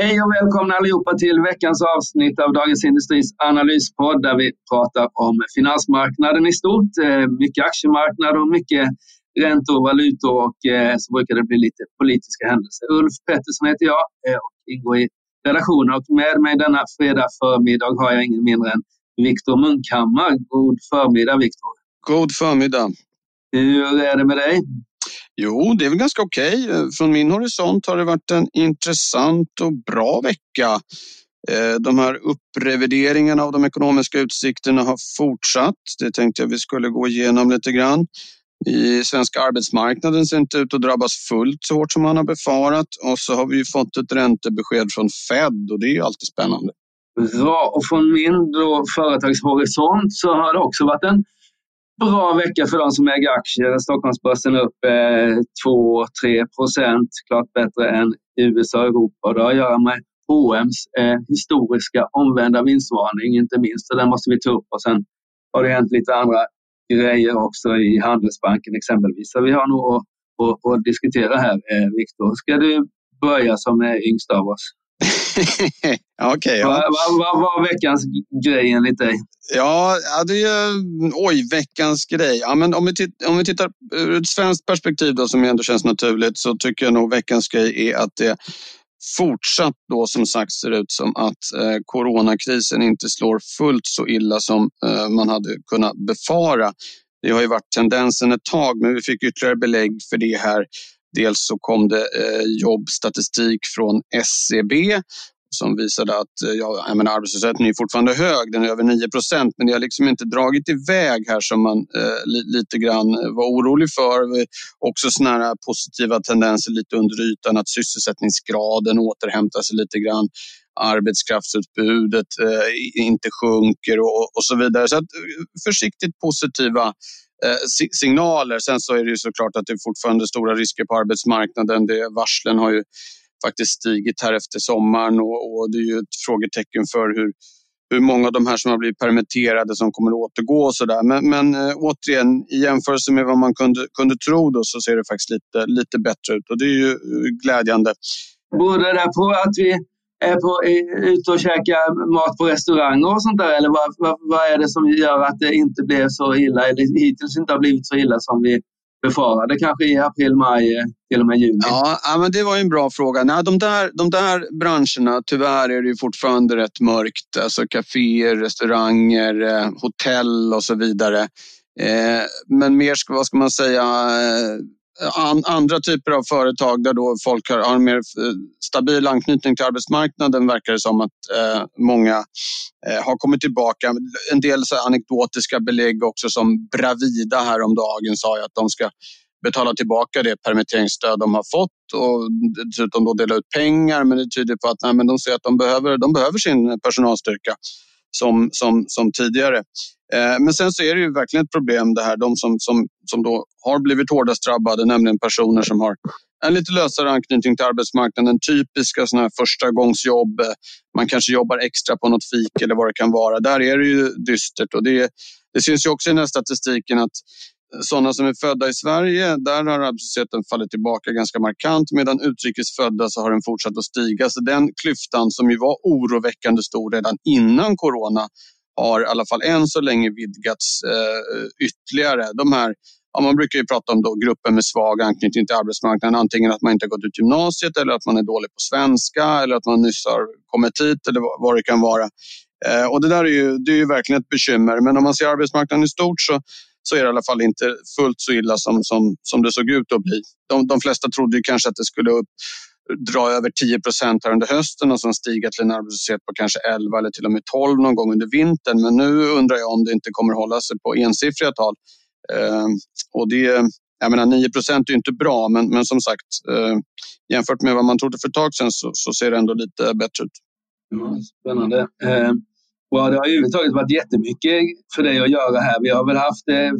Hej och välkomna allihopa till veckans avsnitt av Dagens Industris analyspodd där vi pratar om finansmarknaden i stort. Eh, mycket aktiemarknad och mycket räntor, och valutor och eh, så brukar det bli lite politiska händelser. Ulf Pettersson heter jag eh, och ingår i redaktionen och med mig denna fredag förmiddag har jag ingen mindre än Viktor Munkhammar. God förmiddag Viktor! God förmiddag! Hur är det med dig? Jo, det är väl ganska okej. Okay. Från min horisont har det varit en intressant och bra vecka. Eh, de här upprevideringarna av de ekonomiska utsikterna har fortsatt. Det tänkte jag vi skulle gå igenom lite grann. I svenska arbetsmarknaden ser inte ut att drabbas fullt så hårt som man har befarat. Och så har vi fått ett räntebesked från Fed och det är ju alltid spännande. Bra, och från min då företagshorisont så har det också varit en bra vecka för de som äger aktier. Stockholmsbörsen är upp eh, 2-3 procent, klart bättre än USA och Europa. Det har att göra med H&M's eh, historiska omvända vinstvarning, inte minst. Så den måste vi ta upp. Och sen har det hänt lite andra grejer också i Handelsbanken exempelvis. Så vi har nog att, att, att diskutera här, eh, Viktor. Ska du börja som är yngst av oss? okay, ja. Vad va, va, var veckans grej enligt dig? Ja, det är oj, veckans grej. Ja, men om, vi tittar, om vi tittar ur ett svenskt perspektiv då, som ändå känns naturligt så tycker jag nog veckans grej är att det fortsatt då som sagt ser ut som att eh, coronakrisen inte slår fullt så illa som eh, man hade kunnat befara. Det har ju varit tendensen ett tag, men vi fick ytterligare belägg för det här Dels så kom det eh, jobbstatistik från SCB som visade att eh, ja, jag menar, arbetslösheten är fortfarande hög, den är över 9 procent, men det har liksom inte dragit iväg här som man eh, li, lite grann eh, var orolig för. Också såna här positiva tendenser lite under ytan, att sysselsättningsgraden återhämtar sig lite grann arbetskraftsutbudet eh, inte sjunker och, och så vidare. Så att, eh, försiktigt positiva Eh, signaler. Sen så är det ju såklart att det är fortfarande stora risker på arbetsmarknaden. Det, varslen har ju faktiskt stigit här efter sommaren och, och det är ju ett frågetecken för hur, hur många av de här som har blivit permitterade som kommer att återgå och sådär. Men, men eh, återigen, i jämförelse med vad man kunde, kunde tro då, så ser det faktiskt lite, lite bättre ut och det är ju eh, glädjande. Beror det på att vi på, ute och käkar mat på restauranger och sånt där? Eller vad, vad, vad, är det som gör att det inte blev så illa, eller hittills inte har blivit så illa som vi befarade kanske i april, maj, eh, till och med juni? Ja, men det var en bra fråga. Nej, de, där, de där branscherna, tyvärr är det fortfarande rätt mörkt. Alltså kaféer, restauranger, eh, hotell och så vidare. Eh, men mer, vad ska man säga, an, andra typer av företag där då folk har, en mer eh, stabil anknytning till arbetsmarknaden verkar det som att eh, många eh, har kommit tillbaka. En del så anekdotiska belägg också som Bravida häromdagen sa att de ska betala tillbaka det permitteringsstöd de har fått och dessutom då dela ut pengar. Men det tyder på att nej, men de ser att de behöver, de behöver sin personalstyrka som, som, som tidigare. Eh, men sen så är det ju verkligen ett problem det här, de som, som, som då har blivit hårdast drabbade, nämligen personer som har en lite lösare anknytning till arbetsmarknaden, typiska såna här förstagångsjobb. Eh, man kanske jobbar extra på något fik eller vad det kan vara. Där är det ju dystert och det, det syns ju också i den här statistiken att eh, sådana som är födda i Sverige, där har arbetslösheten fallit tillbaka ganska markant medan utrikesfödda så har den fortsatt att stiga. Så den klyftan som ju var oroväckande stor redan innan corona har i alla fall än så länge vidgats eh, ytterligare. De här, ja, man brukar ju prata om då grupper med svag anknytning till arbetsmarknaden. Antingen att man inte har gått ut gymnasiet eller att man är dålig på svenska eller att man nyss har kommit hit eller vad det kan vara. Eh, och det där är ju, det är ju verkligen ett bekymmer. Men om man ser arbetsmarknaden i stort så, så är det i alla fall inte fullt så illa som, som, som det såg ut att bli. De, de flesta trodde ju kanske att det skulle upp, dra över 10 procent här under hösten och sen stiga till en arbetslöshet på kanske 11 eller till och med 12 någon gång under vintern. Men nu undrar jag om det inte kommer hålla sig på ensiffriga tal. Eh, och det, jag menar 9 procent är inte bra, men, men som sagt eh, jämfört med vad man trodde för ett tag sedan så, så ser det ändå lite bättre ut. Ja, spännande. Eh, det har överhuvudtaget varit jättemycket för dig att göra här. Vi har väl haft eh,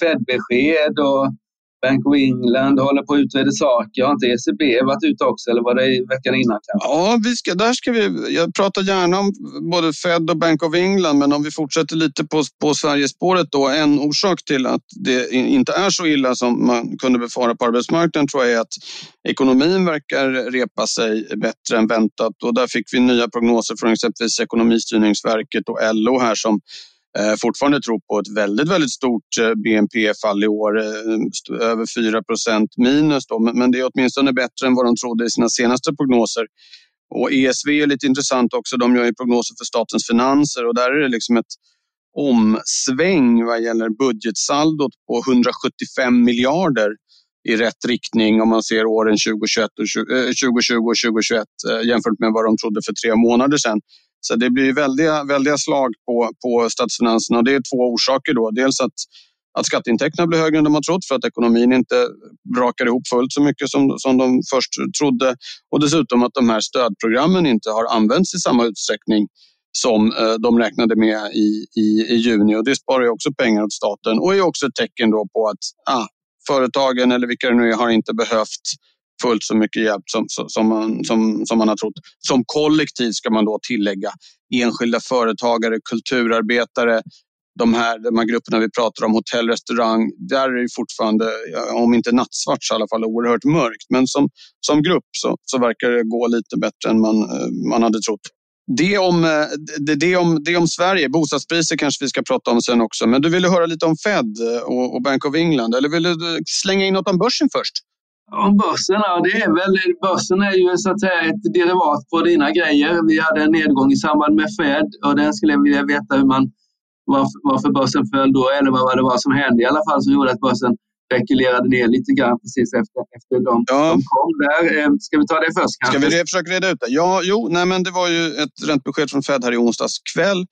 Fed-besked och Bank of England håller på att utreda saker. Har inte ECB varit ute också eller var det veckan innan? Kanske? Ja, vi ska, där ska vi, jag pratar gärna om både Fed och Bank of England men om vi fortsätter lite på, på Sverigespåret då. En orsak till att det inte är så illa som man kunde befara på arbetsmarknaden tror jag är att ekonomin verkar repa sig bättre än väntat och där fick vi nya prognoser från exempelvis Ekonomistyrningsverket och LO här som Eh, fortfarande tror på ett väldigt, väldigt stort eh, BNP-fall i år, eh, över 4% minus. Då. Men det är åtminstone bättre än vad de trodde i sina senaste prognoser. Och ESV är lite intressant också. De gör ju prognoser för statens finanser och där är det liksom ett omsväng vad gäller budgetsaldot på 175 miljarder i rätt riktning om man ser åren 2021 och 2020 eh, och 2021 jämfört med vad de trodde för tre månader sedan. Så det blir väldiga, väldiga slag på, på statsfinanserna och det är två orsaker. Då. Dels att, att skatteintäkterna blir högre än de har trott för att ekonomin inte brakar ihop fullt så mycket som, som de först trodde. Och dessutom att de här stödprogrammen inte har använts i samma utsträckning som eh, de räknade med i, i, i juni. Och det sparar ju också pengar åt staten och är också ett tecken då på att ah, företagen eller vilka det nu är har inte behövt fullt så mycket hjälp som, som, man, som, som man har trott. Som kollektiv ska man då tillägga. Enskilda företagare, kulturarbetare, de här, de här grupperna vi pratar om, hotell, restaurang, där är det fortfarande, om inte nattsvart så i alla fall oerhört mörkt. Men som, som grupp så, så verkar det gå lite bättre än man, man hade trott. Det om, det, det, om, det om Sverige. Bostadspriser kanske vi ska prata om sen också. Men du ville höra lite om Fed och, och Bank of England. Eller vill du slänga in något om börsen först? Om börsen, ja, det är väl, börsen är ju så att säga ett derivat på dina grejer. Vi hade en nedgång i samband med Fed och den skulle jag vilja veta hur man, varför, varför börsen föll då eller vad det var som hände i alla fall som gjorde att börsen rekylerade ner lite grann precis efter, efter de, ja. de kom där. Eh, ska vi ta det först? Kanske? Ska vi försöka reda ut det? Ja, jo, nej, men det var ju ett räntebesked från Fed här i onsdags kväll.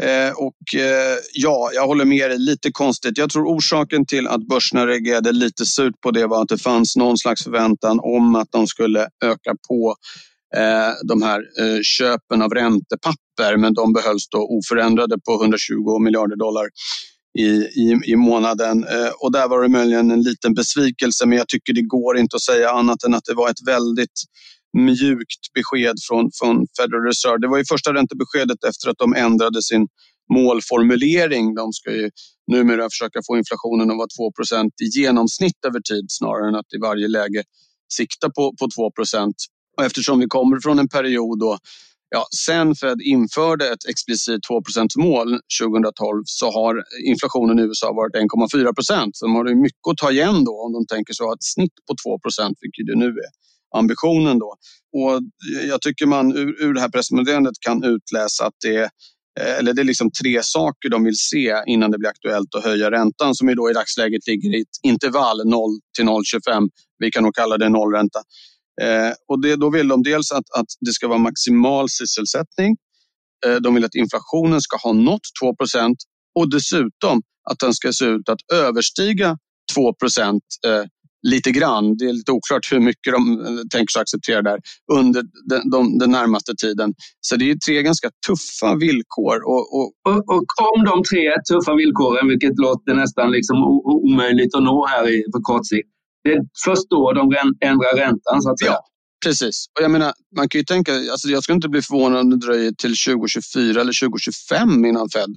Eh, och eh, ja, jag håller med dig. Lite konstigt. Jag tror orsaken till att börserna reagerade lite surt på det var att det fanns någon slags förväntan om att de skulle öka på eh, de här eh, köpen av räntepapper. Men de behölls då oförändrade på 120 miljarder dollar i, i, i månaden. Eh, och där var det möjligen en liten besvikelse, men jag tycker det går inte att säga annat än att det var ett väldigt mjukt besked från, från Federal Reserve. Det var ju första räntebeskedet efter att de ändrade sin målformulering. De ska ju numera försöka få inflationen att vara 2% i genomsnitt över tid snarare än att i varje läge sikta på, på 2 och Eftersom vi kommer från en period då Ja, sen Fed införde ett explicit 2% mål 2012 så har inflationen i USA varit 1,4 procent. Så de har mycket att ta igen då om de tänker så ett snitt på 2 procent, vilket det nu är ambitionen då. Och jag tycker man ur, ur det här pressmeddelandet kan utläsa att det eh, eller det är liksom tre saker de vill se innan det blir aktuellt att höja räntan som ju då i dagsläget ligger i ett intervall 0 till 0,25. Vi kan nog kalla det nollränta. Eh, och det, då vill de dels att, att det ska vara maximal sysselsättning. Eh, de vill att inflationen ska ha nått 2% och dessutom att den ska se ut att överstiga 2 eh, lite grann. Det är lite oklart hur mycket de eh, tänker sig acceptera där under den, de, den närmaste tiden. Så det är tre ganska tuffa villkor. Och, och, och, och om de tre tuffa villkoren, vilket låter nästan liksom omöjligt att nå här på kort sikt, det är först då de ändrar räntan så att säga. Ja, precis. Och jag menar, man kan ju tänka, alltså jag skulle inte bli förvånad om det dröjer till 2024 eller 2025 innan Fed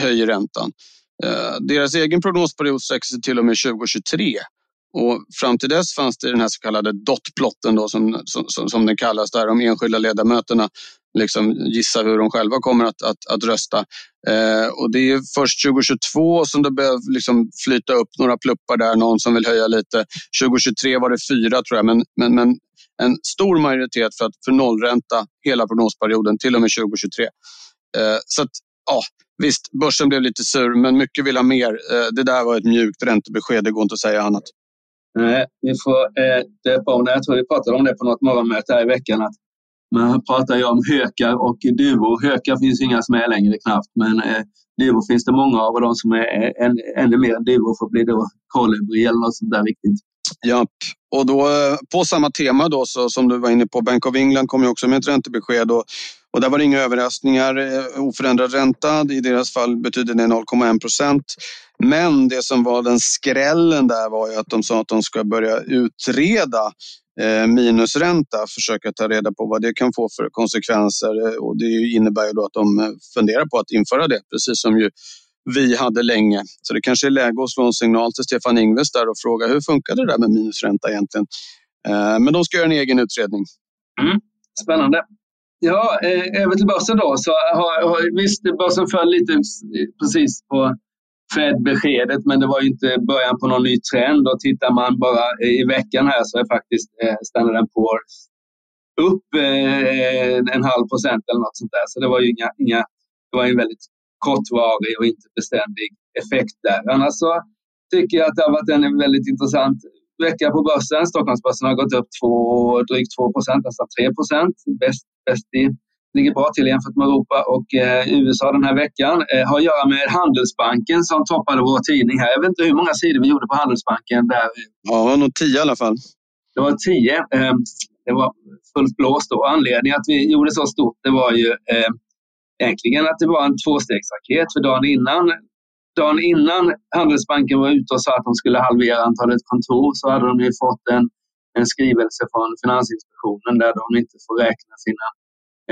höjer räntan. Eh, deras egen prognosperiod sträcker sig till och med 2023. Och fram till dess fanns det den här så kallade dotplotten då, som, som, som den kallas, där de enskilda ledamöterna liksom gissa hur de själva kommer att, att, att rösta. Eh, och det är först 2022 som det börjar liksom flyta upp några pluppar där, någon som vill höja lite. 2023 var det fyra tror jag, men, men, men en stor majoritet för, att, för nollränta hela prognosperioden till och med 2023. Eh, så att, ja, visst, börsen blev lite sur, men mycket vill ha mer. Eh, det där var ett mjukt räntebesked, det går inte att säga annat. Nej, vi får eh, döpa om det. Jag tror vi pratade om det på något morgonmöte här i veckan. Att man pratar ju om hökar och duvor. Hökar finns inga som är längre knappt, men eh, duvor finns det många av och de som är en, ännu mer än duvor får bli då kolibri eller något sånt där riktigt. Ja, och då eh, på samma tema då så, som du var inne på, Bank of England kom ju också med ett räntebesked och, och där var det inga överraskningar. Eh, oförändrad ränta, i deras fall betyder det 0,1 procent. Men det som var den skrällen där var ju att de sa att de ska börja utreda eh, minusränta, försöka ta reda på vad det kan få för konsekvenser eh, och det innebär ju då att de eh, funderar på att införa det, precis som ju vi hade länge. Så det kanske är läge att slå en signal till Stefan Ingves där och fråga hur funkar det där med minusränta egentligen? Men de ska göra en egen utredning. Mm. Spännande. Ja, över till börsen då. Så har, har, visst, börsen föll lite precis på Fed-beskedet, men det var ju inte början på någon ny trend. Och tittar man bara i veckan här så är faktiskt eh, Standard Poor's upp eh, en halv procent eller något sånt där. Så det var ju inga, inga det var en väldigt kortvarig och inte beständig effekt där. Annars så tycker jag att det har varit en väldigt intressant vecka på börsen. Stockholmsbörsen har gått upp två, drygt 2 procent, nästan 3 procent. Bäst, bäst i, ligger bra till jämfört med Europa och eh, USA den här veckan. Eh, har att göra med Handelsbanken som toppade vår tidning här. Jag vet inte hur många sidor vi gjorde på Handelsbanken. Där. Ja, det var nog tio i alla fall. Det var tio. Eh, det var fullt blåst då. Anledningen att vi gjorde så stort det var ju eh, egentligen att det var en tvåstegsraket. För dagen innan, dagen innan Handelsbanken var ute och sa att de skulle halvera antalet kontor så hade de ju fått en, en skrivelse från Finansinspektionen där de inte får räkna sina,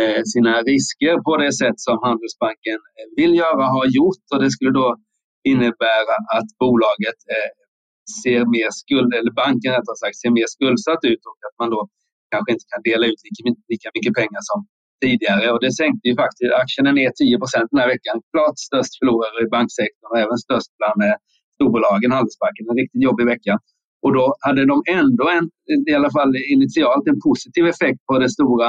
Eh, sina risker på det sätt som Handelsbanken eh, vill göra och har gjort. Och det skulle då innebära att bolaget eh, ser mer skuld, eller banken rättare sagt, ser mer skuldsatt ut och att man då kanske inte kan dela ut lika, lika mycket pengar som tidigare och det sänkte ju faktiskt aktien ner 10 procent den här veckan. Klart störst förlorare i banksektorn och även störst bland storbolagen, Handelsbanken. En riktigt jobbig vecka. Och då hade de ändå en, i alla fall initialt en positiv effekt på det stora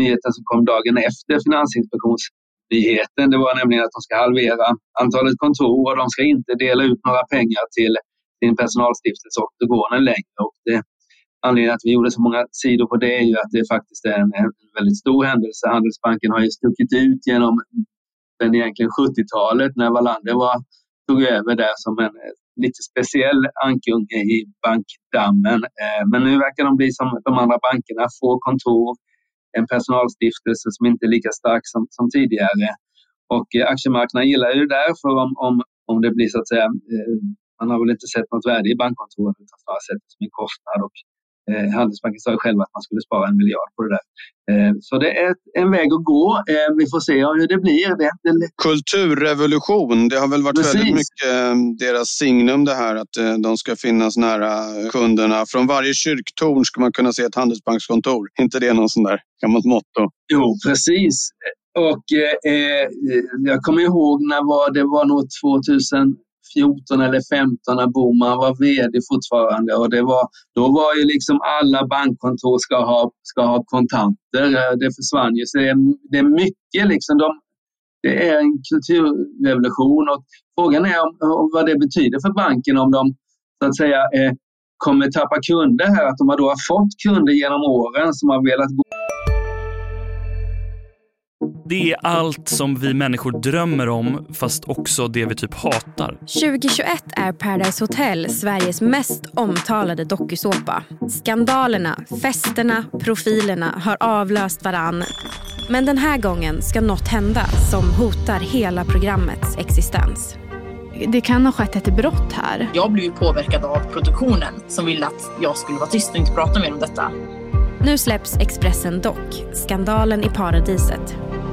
nyheten som kom dagen efter Finansinspektionsnyheten. Det var nämligen att de ska halvera antalet kontor och de ska inte dela ut några pengar till sin personalstiftelse Oktogonen längre. Och det anledningen att vi gjorde så många sidor på det är ju att det faktiskt är en, en väldigt stor händelse. Handelsbanken har ju stuckit ut genom den egentligen 70-talet när Wallander var, tog över där som en eh, lite speciell ankunge i bankdammen. Eh, men nu verkar de bli som de andra bankerna, få kontor, en personalstiftelse som inte är lika stark som, som tidigare. Och eh, aktiemarknaden gillar ju det där, för om, om, om det blir så att säga, eh, man har väl inte sett något värde i bankkontoren utan snarare sett det som en kostnad. Och Eh, Handelsbanken sa ju själv att man skulle spara en miljard på det där. Eh, så det är en väg att gå. Eh, vi får se hur det blir. Det, det... Kulturrevolution, det har väl varit Precis. väldigt mycket deras signum det här att de ska finnas nära kunderna. Från varje kyrktorn ska man kunna se ett handelsbankskontor. inte det någon sån där gammalt motto? Jo, precis. Och eh, jag kommer ihåg när var, det var nog 2000 14 eller 15 när Boman var VD fortfarande och det var, då var ju liksom alla bankkontor ska ha, ska ha kontanter. Eh, det försvann ju. Så det är, det är mycket liksom. De, det är en kulturrevolution och frågan är om, om vad det betyder för banken om de så att säga eh, kommer tappa kunder här. Att de har då fått kunder genom åren som har velat gå det är allt som vi människor drömmer om, fast också det vi typ hatar. 2021 är Paradise Hotel Sveriges mest omtalade dokusåpa. Skandalerna, festerna, profilerna har avlöst varann. Men den här gången ska något hända som hotar hela programmets existens. Det kan ha skett ett brott här. Jag blev påverkad av produktionen som ville att jag skulle vara tyst och inte prata mer om detta. Nu släpps Expressen Dock, skandalen i paradiset.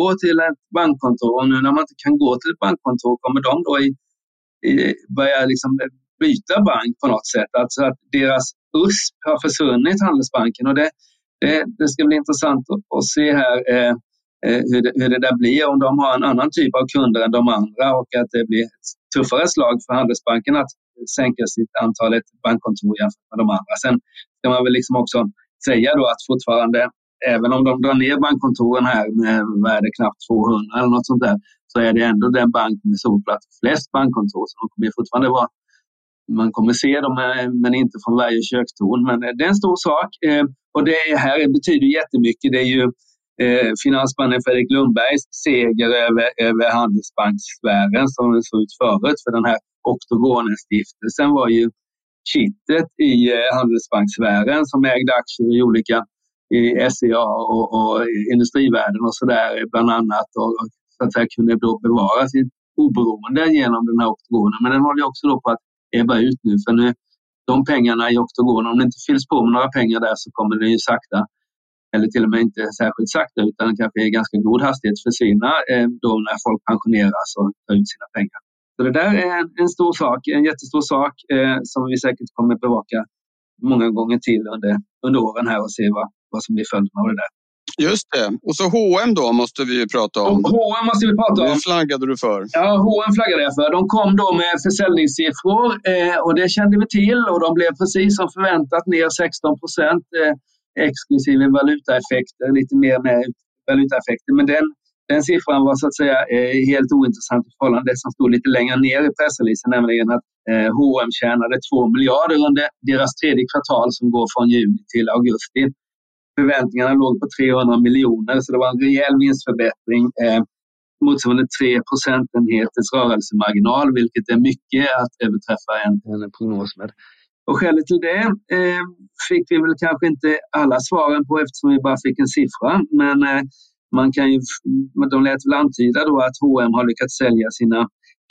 gå till ett bankkontor och nu när man inte kan gå till ett bankkontor kommer de då i, i, börja liksom byta bank på något sätt. Alltså att deras USP har försvunnit, Handelsbanken. Och det, det, det ska bli intressant att, att se här eh, eh hur, det, hur det där blir, om de har en annan typ av kunder än de andra och att det blir ett tuffare slag för Handelsbanken att sänka sitt antalet bankkontor jämfört med de andra. Sen ska man väl liksom också säga då att fortfarande, även om de drar ner bankkontoren här med värde knappt 200 eller något sånt där, så är det ändå den bank med solplats flest bankkontor. Så de kommer fortfarande vara man kommer se dem, eh, men inte från varje kökstorn. Men eh, det är en stor sak. Eh, och det här betyder jättemycket. Det är ju finansmannen Fredrik Lundbergs seger över, över Handelsbankssfären som det såg ut förut. För den här Oktogonen-stiftelsen var ju kittet i Handelsbankssfären som ägde aktier i olika i SCA och, och Industrivärden och sådär bland annat. Och, så att säga kunde då bevara sitt oberoende genom den här oktogonen. Men den håller också då på att ebba ut nu. För nu, de pengarna i oktogonen, om det inte fylls på med några pengar där så kommer det ju sakta, eller till och med inte särskilt sakta utan kanske i ganska god hastighet försvinna eh, då när folk pensioneras och tar ut sina pengar. Så det där är en, en stor sak, en jättestor sak eh, som vi säkert kommer bevaka många gånger till under, under åren här och se vad, vad som blir följden av det där. Just det. Och så H&M då måste vi ju prata om. H&M måste vi prata om. Det flaggade du för. Ja, H&M flaggade jag för. De kom då med försäljningssiffror eh, och det kände vi till och de blev precis som förväntat ner 16 procent eh, exklusive valutaeffekter, lite mer med valutaeffekter. Men den, den siffran var så att säga eh, helt ointressant i förhållande till det som stod lite längre ner i pressreleasen, nämligen att eh, H&M tjänade 2 miljarder under deras tredje kvartal som går från juni till augusti förväntningarna låg på 300 miljoner så det var en rejäl vinstförbättring eh, motsvarande 3 procentenheters rörelsemarginal vilket är mycket att överträffa en, en prognos med. Och skälet till det eh, fick vi väl kanske inte alla svaren på eftersom vi bara fick en siffra. Men eh, man kan ju, de lät väl antyda då att H&M har lyckats sälja sina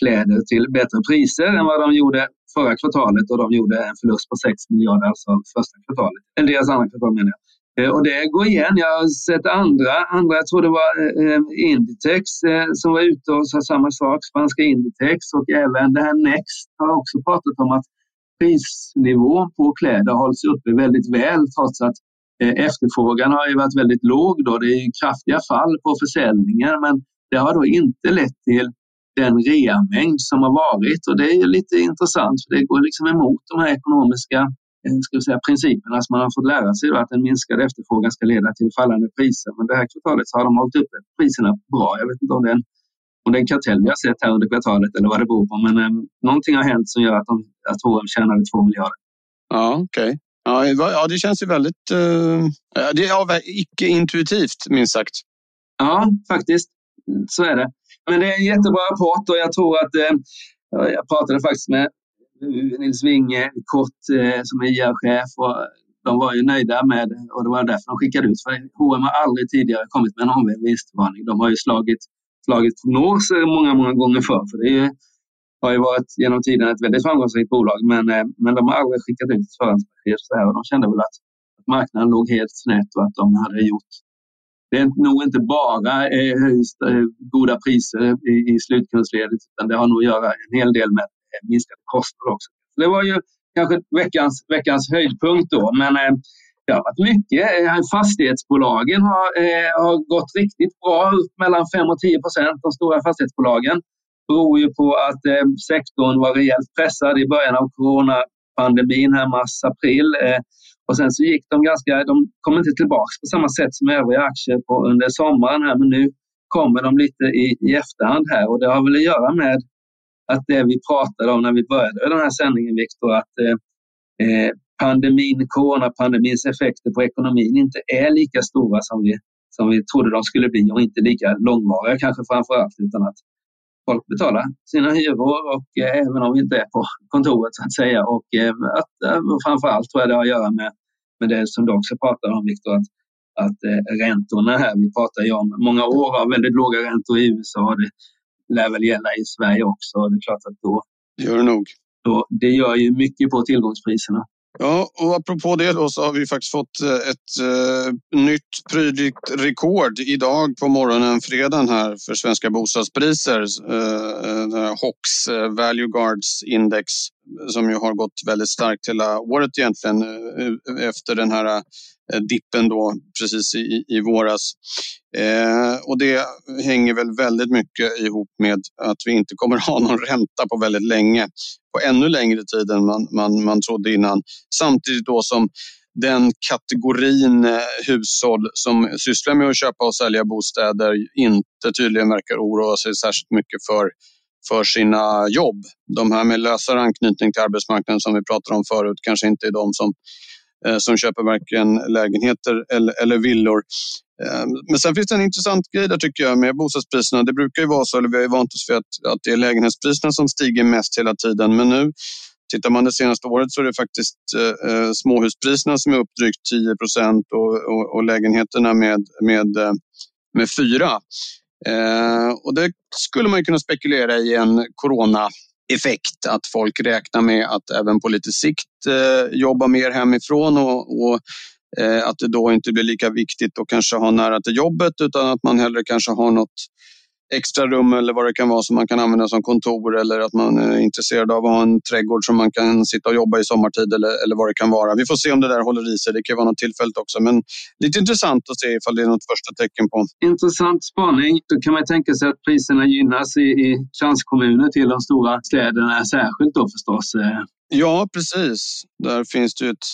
kläder till bättre priser än vad de gjorde förra kvartalet och de gjorde en förlust på 6 miljarder alltså första kvartalet. Eller deras andra kvartal menar jag. Eh, och det går igen. Jag har sett andra, andra jag tror det var eh, eh, Inditex eh, som var ute och sa samma sak, spanska Inditex och även det här Next har också pratat om att prisnivån på kläder hålls uppe väldigt väl trots att eh, efterfrågan har ju varit väldigt låg. Då. Det är kraftiga fall på försäljningar men det har då inte lett till den reamängd som har varit och det är lite intressant för det går liksom emot de här ekonomiska ska vi säga, principerna som man har fått lära sig att en minskad efterfrågan ska leda till fallande priser. Men det här kvartalet så har de hållit uppe priserna bra. Jag vet inte om det är en, om det är en kartell vi har sett här under kvartalet eller vad det beror på. Men eh, någonting har hänt som gör att, de, att H&M tjänade två miljarder. Ja, okej. Okay. Ja, ja, det känns ju väldigt... Uh, det är icke-intuitivt, minst sagt. Ja, faktiskt. Så är det. Men det är en jättebra rapport och jag tror att... Uh, jag pratade faktiskt med Nils Winge kort eh, som är IR-chef och de var ju nöjda med och det var därför de skickade ut. För H&M har aldrig tidigare kommit med en omvänd vinstvarning. De har ju slagit, slagit prognoser många, många gånger förr. För det är, har ju varit genom tiden ett väldigt framgångsrikt bolag men, eh, men de har aldrig skickat ut ett förhandsbesked så här och de kände väl att, att marknaden låg helt snett och att de hade gjort det är nog inte bara eh, eh goda priser i, i slutkundsledet utan det har nog att göra en hel del med Eh, minskade kostnader också. Det var ju kanske veckans, veckans höjdpunkt då, men eh, det har varit mycket. Eh, fastighetsbolagen har, har gått riktigt bra, upp mellan 5 och 10 procent, de stora fastighetsbolagen. Det beror ju på att sektorn var rejält pressad i början av coronapandemin, här mars-april. Och sen så gick de ganska, de kom inte tillbaka på samma sätt som övriga aktier på, under sommaren här, men nu kommer de lite i, i efterhand här och det har väl att göra med att det vi pratade om när vi började den här sändningen, Viktor, att eh, eh, pandemin, coronapandemins effekter på ekonomin inte är lika stora som vi, som vi trodde de skulle bli och inte lika långvariga kanske framför allt, utan att folk betalar sina hyror och eh, även om vi inte är på kontoret så att säga. Och eh, att, eh, framför allt tror jag det har att göra med, med det som du också pratade om Viktor, att, att eh, räntorna här, vi pratar ju om många år av väldigt låga räntor i USA. Det, lär väl gälla i Sverige också. Det är klart att då... Det gör det nog. Då, det gör ju mycket på tillgångspriserna. Ja, och apropå det då så har vi faktiskt fått eh, ett uh, nytt prydligt rekord idag på morgonen, fredagen här för svenska bostadspriser. Uh, HOX, uh, Value Guards Index, som ju har gått väldigt starkt hela året egentligen uh, efter den här Eh, dippen då precis i, i våras. Eh, och det hänger väl väldigt mycket ihop med att vi inte kommer ha någon ränta på väldigt länge. På ännu längre tid än man, man, man trodde innan. Samtidigt då som den kategorin eh, hushåll som sysslar med att köpa och sälja bostäder inte tydligen verkar oroa sig särskilt mycket för, för sina jobb. De här med lösare anknytning till arbetsmarknaden som vi pratade om förut kanske inte är de som Eh, som köper varken lägenheter eller, eller villor. Eh, men sen finns det en intressant grej där tycker jag med bostadspriserna. Det brukar ju vara så, eller vi har ju vant oss vid att, att det är lägenhetspriserna som stiger mest hela tiden. Men nu Tittar man det senaste året så är det faktiskt eh, eh småhuspriserna som är upp drygt 10 procent och, och, och, lägenheterna med, med, eh, med 4. Eh, och det skulle man kunna spekulera i en corona effekt att folk räknar med att även på lite sikt eh, jobba mer hemifrån och, och eh, att det då inte blir lika viktigt att kanske ha nära till jobbet utan att man hellre kanske har något extra rum eller vad det kan vara som man kan använda som kontor eller att man är intresserad av att ha en trädgård som man kan sitta och jobba i sommartid eller, eller vad det kan vara. Vi får se om det där håller i sig. Det kan vara något tillfälligt också, men lite intressant att se ifall det är något första tecken på. Intressant spaning. Då kan man tänka sig att priserna gynnas i, i kranskommuner till de stora städerna särskilt då förstås. Ja, precis. Där finns det ju ett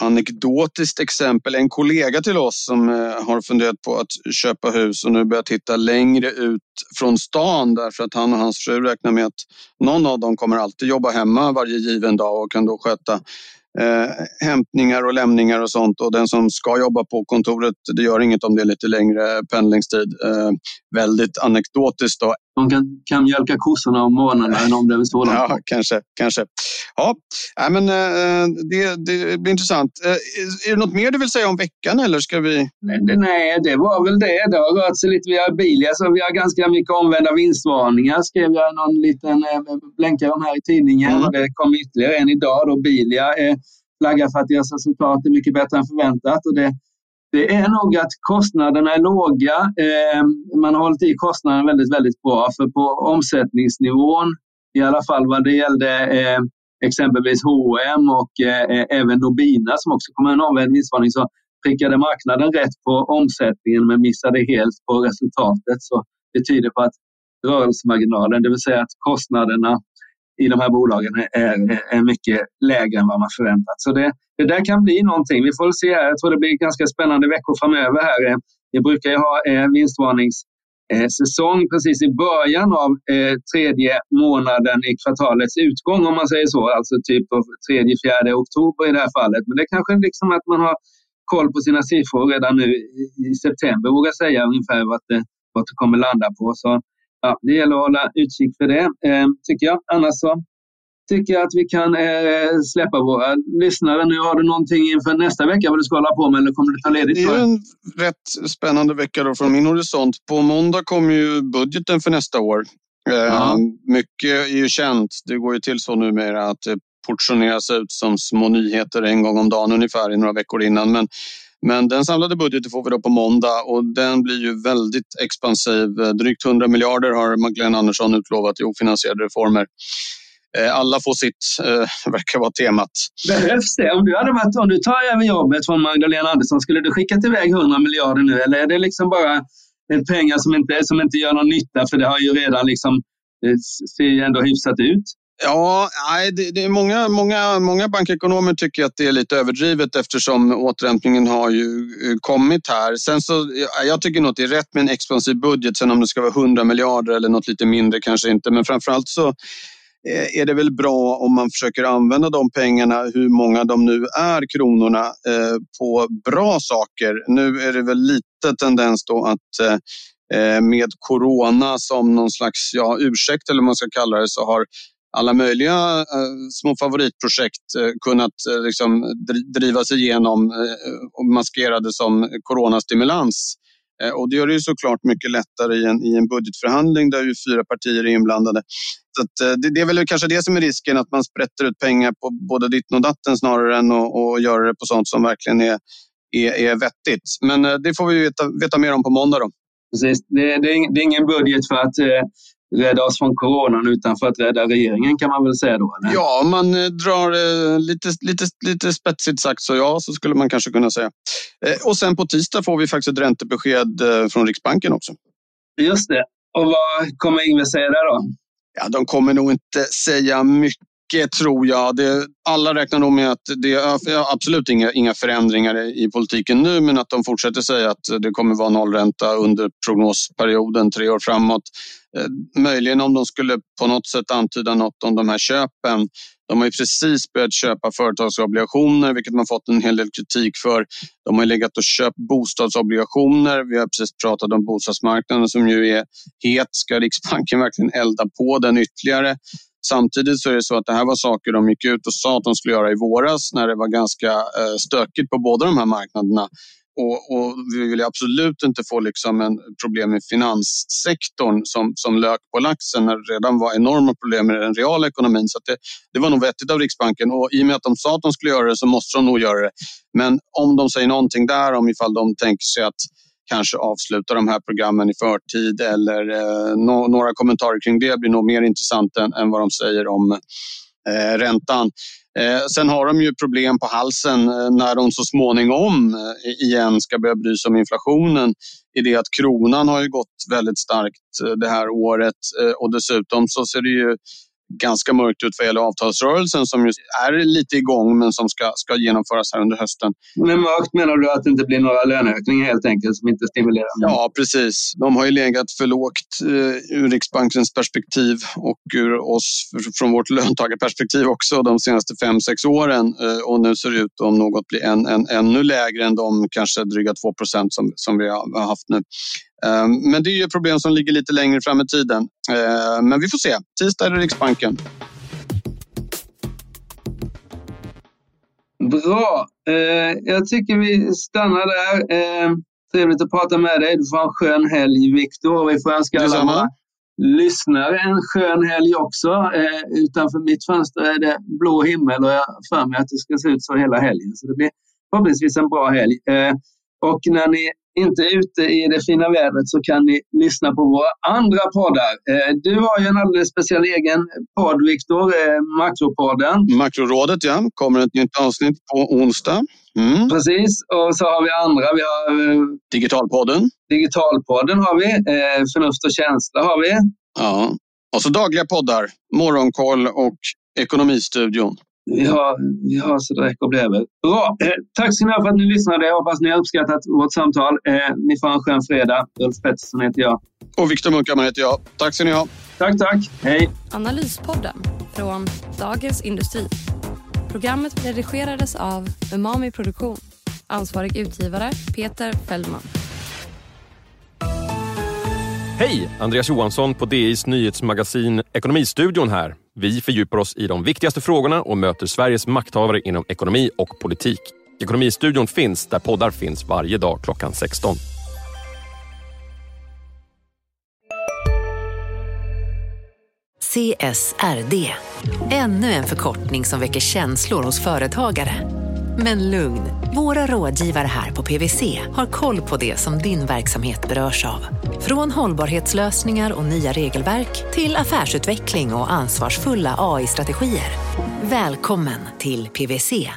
anekdotiskt exempel. En kollega till oss som eh, har funderat på att köpa hus och nu börjar titta längre ut från stan därför att han och hans fru räknar med att någon av dem kommer alltid jobba hemma varje given dag och kan då sköta eh, hämtningar och lämningar och sånt. Och den som ska jobba på kontoret, det gör inget om det är lite längre pendlingstid. Eh, väldigt anekdotiskt. Då. De kan, kan mjölka kossorna om morgonen om det är så Ja, kanske. kanske. Ja, äh, men, eh, det, det blir intressant. Eh, är det något mer du vill säga om veckan eller ska vi? Nej, nej det var väl det. Det har rört sig lite via Bilia så vi har ganska mycket omvända vinstvarningar skrev jag någon liten eh, blänkare om här i tidningen. Mm. Det kom ytterligare en idag då Bilia flaggar för att deras resultat är mycket bättre än förväntat. Och det, det är nog att kostnaderna är låga. Eh, man har hållit i kostnaderna väldigt, väldigt bra. För på omsättningsnivån, i alla fall vad det gällde eh, exempelvis H&M och eh, även Nobina som också kommer en omvänd vinstvarning, så prickade marknaden rätt på omsättningen men missade helt på resultatet. Så det tyder på att rörelsemarginalen, det vill säga att kostnaderna i de här bolagen är, är mycket lägre än vad man förväntat. Så det, det där kan bli någonting. Vi får se. Här. Jag tror det blir ganska spännande veckor framöver. här. Eh, vi brukar ju ha eh, vinstvarningssäsong precis i början av eh, tredje månaden i kvartalets utgång om man säger så. Alltså typ tredje, fjärde oktober i det här fallet. Men det är kanske liksom att man har koll på sina siffror redan nu i september vågar säga ungefär vad det, vad det kommer landa på. Så ja, det gäller att hålla utkik för det, tycker jag. Annars så tycker jag att vi kan eh, släppa våra lyssnare. Nu har du någonting inför nästa vecka vad du ska hålla på med eller kommer du ta ledigt? Det är en rätt spännande vecka då från min horisont. På måndag kommer ju budgeten för nästa år. Eh, mycket är ju känt. Det går ju till så numera att det portioneras ut som små nyheter en gång om dagen ungefär i några veckor innan. Men men den samlade budgeten får vi då på måndag och den blir ju väldigt expansiv. Drygt 100 miljarder har Magdalena Andersson utlovat i ofinansierade reformer. Eh, alla får sitt, eh, verkar vara temat. Behövs det? Om du, hade varit, om du tar över jobbet från Magdalena Andersson, skulle du skickat iväg 100 miljarder nu eller är det liksom bara pengar som inte, som inte gör någon nytta för det har ju redan liksom, det ser ju ändå hyfsat ut? Ja, det, det är många, många, många bankekonomer tycker att det är lite överdrivet eftersom återhämtningen har ju eh, kommit här. Sen så, jag tycker nog att det är rätt med en expansiv budget. Sen om det ska vara 100 miljarder eller något lite mindre kanske inte. Men framförallt så eh, Eh, är det väl bra om man försöker använda de pengarna, hur många de nu är, kronorna, eh, på bra saker. Nu är det väl lite tendens då att eh, eh, med corona som någon slags ja, ursäkt eller vad man ska kalla det så har alla möjliga eh, små favoritprojekt eh, kunnat eh, liksom, drivas igenom och maskerade som coronastimulans. Eh, och det gör det ju såklart mycket lättare i en, i en budgetförhandling där ju fyra partier är inblandade. Så att, eh, det, det, är väl kanske det som är risken, att man sprätter ut pengar på både ditten och datten snarare än att, och göra det på sånt som verkligen är, är, är vettigt. Men eh, det får vi veta, veta mer om på måndag. Då. Precis. Det, det, är, det är ingen budget för att eh, rädda oss från coronan utan för att rädda regeringen kan man väl säga då? Eller? Ja, om man drar eh, lite, lite, lite spetsigt sagt så ja, så skulle man kanske kunna säga. Eh, och sen på tisdag får vi faktiskt ett räntebesked eh, från Riksbanken också. Just det. Och vad kommer Ingvar säga där då? Ja, de kommer nog inte säga mycket Eh, tror jag. Det, alla räknar nog med att det är absolut inga, inga förändringar i politiken nu men att de fortsätter säga att det kommer vara nollränta under prognosperioden tre år framåt. Eh, möjligen om de skulle på något sätt antyda något om de här köpen. De har ju precis börjat köpa företagsobligationer, vilket man fått en hel del kritik för. De har legat och köpt bostadsobligationer. Vi har precis pratat om bostadsmarknaden som ju är het. Ska Riksbanken verkligen elda på den ytterligare? Samtidigt så är det så att det här var saker de gick ut och sa att de skulle göra i våras när det var ganska eh, stökigt på båda de här marknaderna. Och, och, vi vill absolut inte få liksom en problem med finanssektorn som, som lök på laxen när det redan var enorma problem med den reala ekonomin. Så det, det var nog vettigt av Riksbanken och i och med att de sa att de skulle göra det så måste de nog göra det. Men om de säger någonting där om ifall de tänker sig att kanske avsluta de här programmen i förtid eller eh, no några kommentarer kring det blir nog mer intressant än, än vad de säger om eh, räntan. Eh, sen har de ju problem på halsen eh, när de så småningom eh, igen ska börja bry sig om inflationen. I det att kronan har ju gått väldigt starkt eh, det här året eh, och dessutom så ser det ju ganska mörkt ut vad gäller avtalsrörelsen som just är lite igång men som ska, ska genomföras här under hösten. Med mörkt menar du att det inte blir några löneökningar helt enkelt som inte stimulerar? Ja, precis. De har ju legat för lågt eh, ur Riksbankens perspektiv och ur oss från vårt löntagarperspektiv också de senaste fem sex åren eh, och nu ser det ut om något blir än, än, ännu lägre än de kanske dryga 2 procent som, som vi har haft nu. Ehm, men det är ju ett problem som ligger lite längre fram i tiden. Ehm, men vi får se. Tisdag är det Riksbanken. Bra. Ehm, jag tycker vi stannar där. Trevligt att prata med dig. Du får ha en skön helg, Viktor. Vi får önska alla våra lyssnare en skön helg också. Utanför mitt fönster är det blå himmel och jag för mig att det ska se ut så hela helgen. Så det blir förhoppningsvis en bra helg. Och när ni inte ute i det fina vädret så kan ni lyssna på våra andra poddar. Eh, du har ju en alldeles speciell egen podd, Viktor, eh, Makropodden. Makrorådet, ja. Kommer ett nytt avsnitt på onsdag. Mm. Precis, och så har vi andra. Vi har eh, Digitalpodden. Digitalpodden har vi. Förnuft och känsla har vi. Ja, och så dagliga poddar. Morgonkoll och Ekonomistudion. Vi har, vi har så det räcker och blir Bra! Eh, tack så mycket för att ni lyssnade. Jag hoppas ni har uppskattat vårt samtal. Eh, ni får en skön fredag. Ulf Pettersson heter jag. Och Viktor Munkhammar heter jag. Tack ska ni ha. Tack, tack. Hej. Analyspodden från Dagens Industri. Programmet redigerades av Umami Produktion. Ansvarig utgivare Peter Fellman. Hej! Andreas Johansson på DIs nyhetsmagasin Ekonomistudion här. Vi fördjupar oss i de viktigaste frågorna och möter Sveriges makthavare inom ekonomi och politik. Ekonomistudion finns där poddar finns varje dag klockan 16. CSRD, ännu en förkortning som väcker känslor hos företagare. Men lugn, våra rådgivare här på PWC har koll på det som din verksamhet berörs av. Från hållbarhetslösningar och nya regelverk till affärsutveckling och ansvarsfulla AI-strategier. Välkommen till PWC.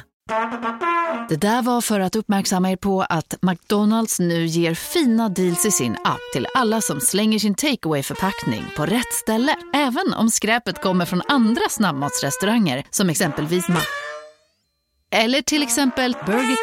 Det där var för att uppmärksamma er på att McDonalds nu ger fina deals i sin app till alla som slänger sin takeaway förpackning på rätt ställe. Även om skräpet kommer från andra snabbmatsrestauranger som exempelvis Mac eller till exempel Burger...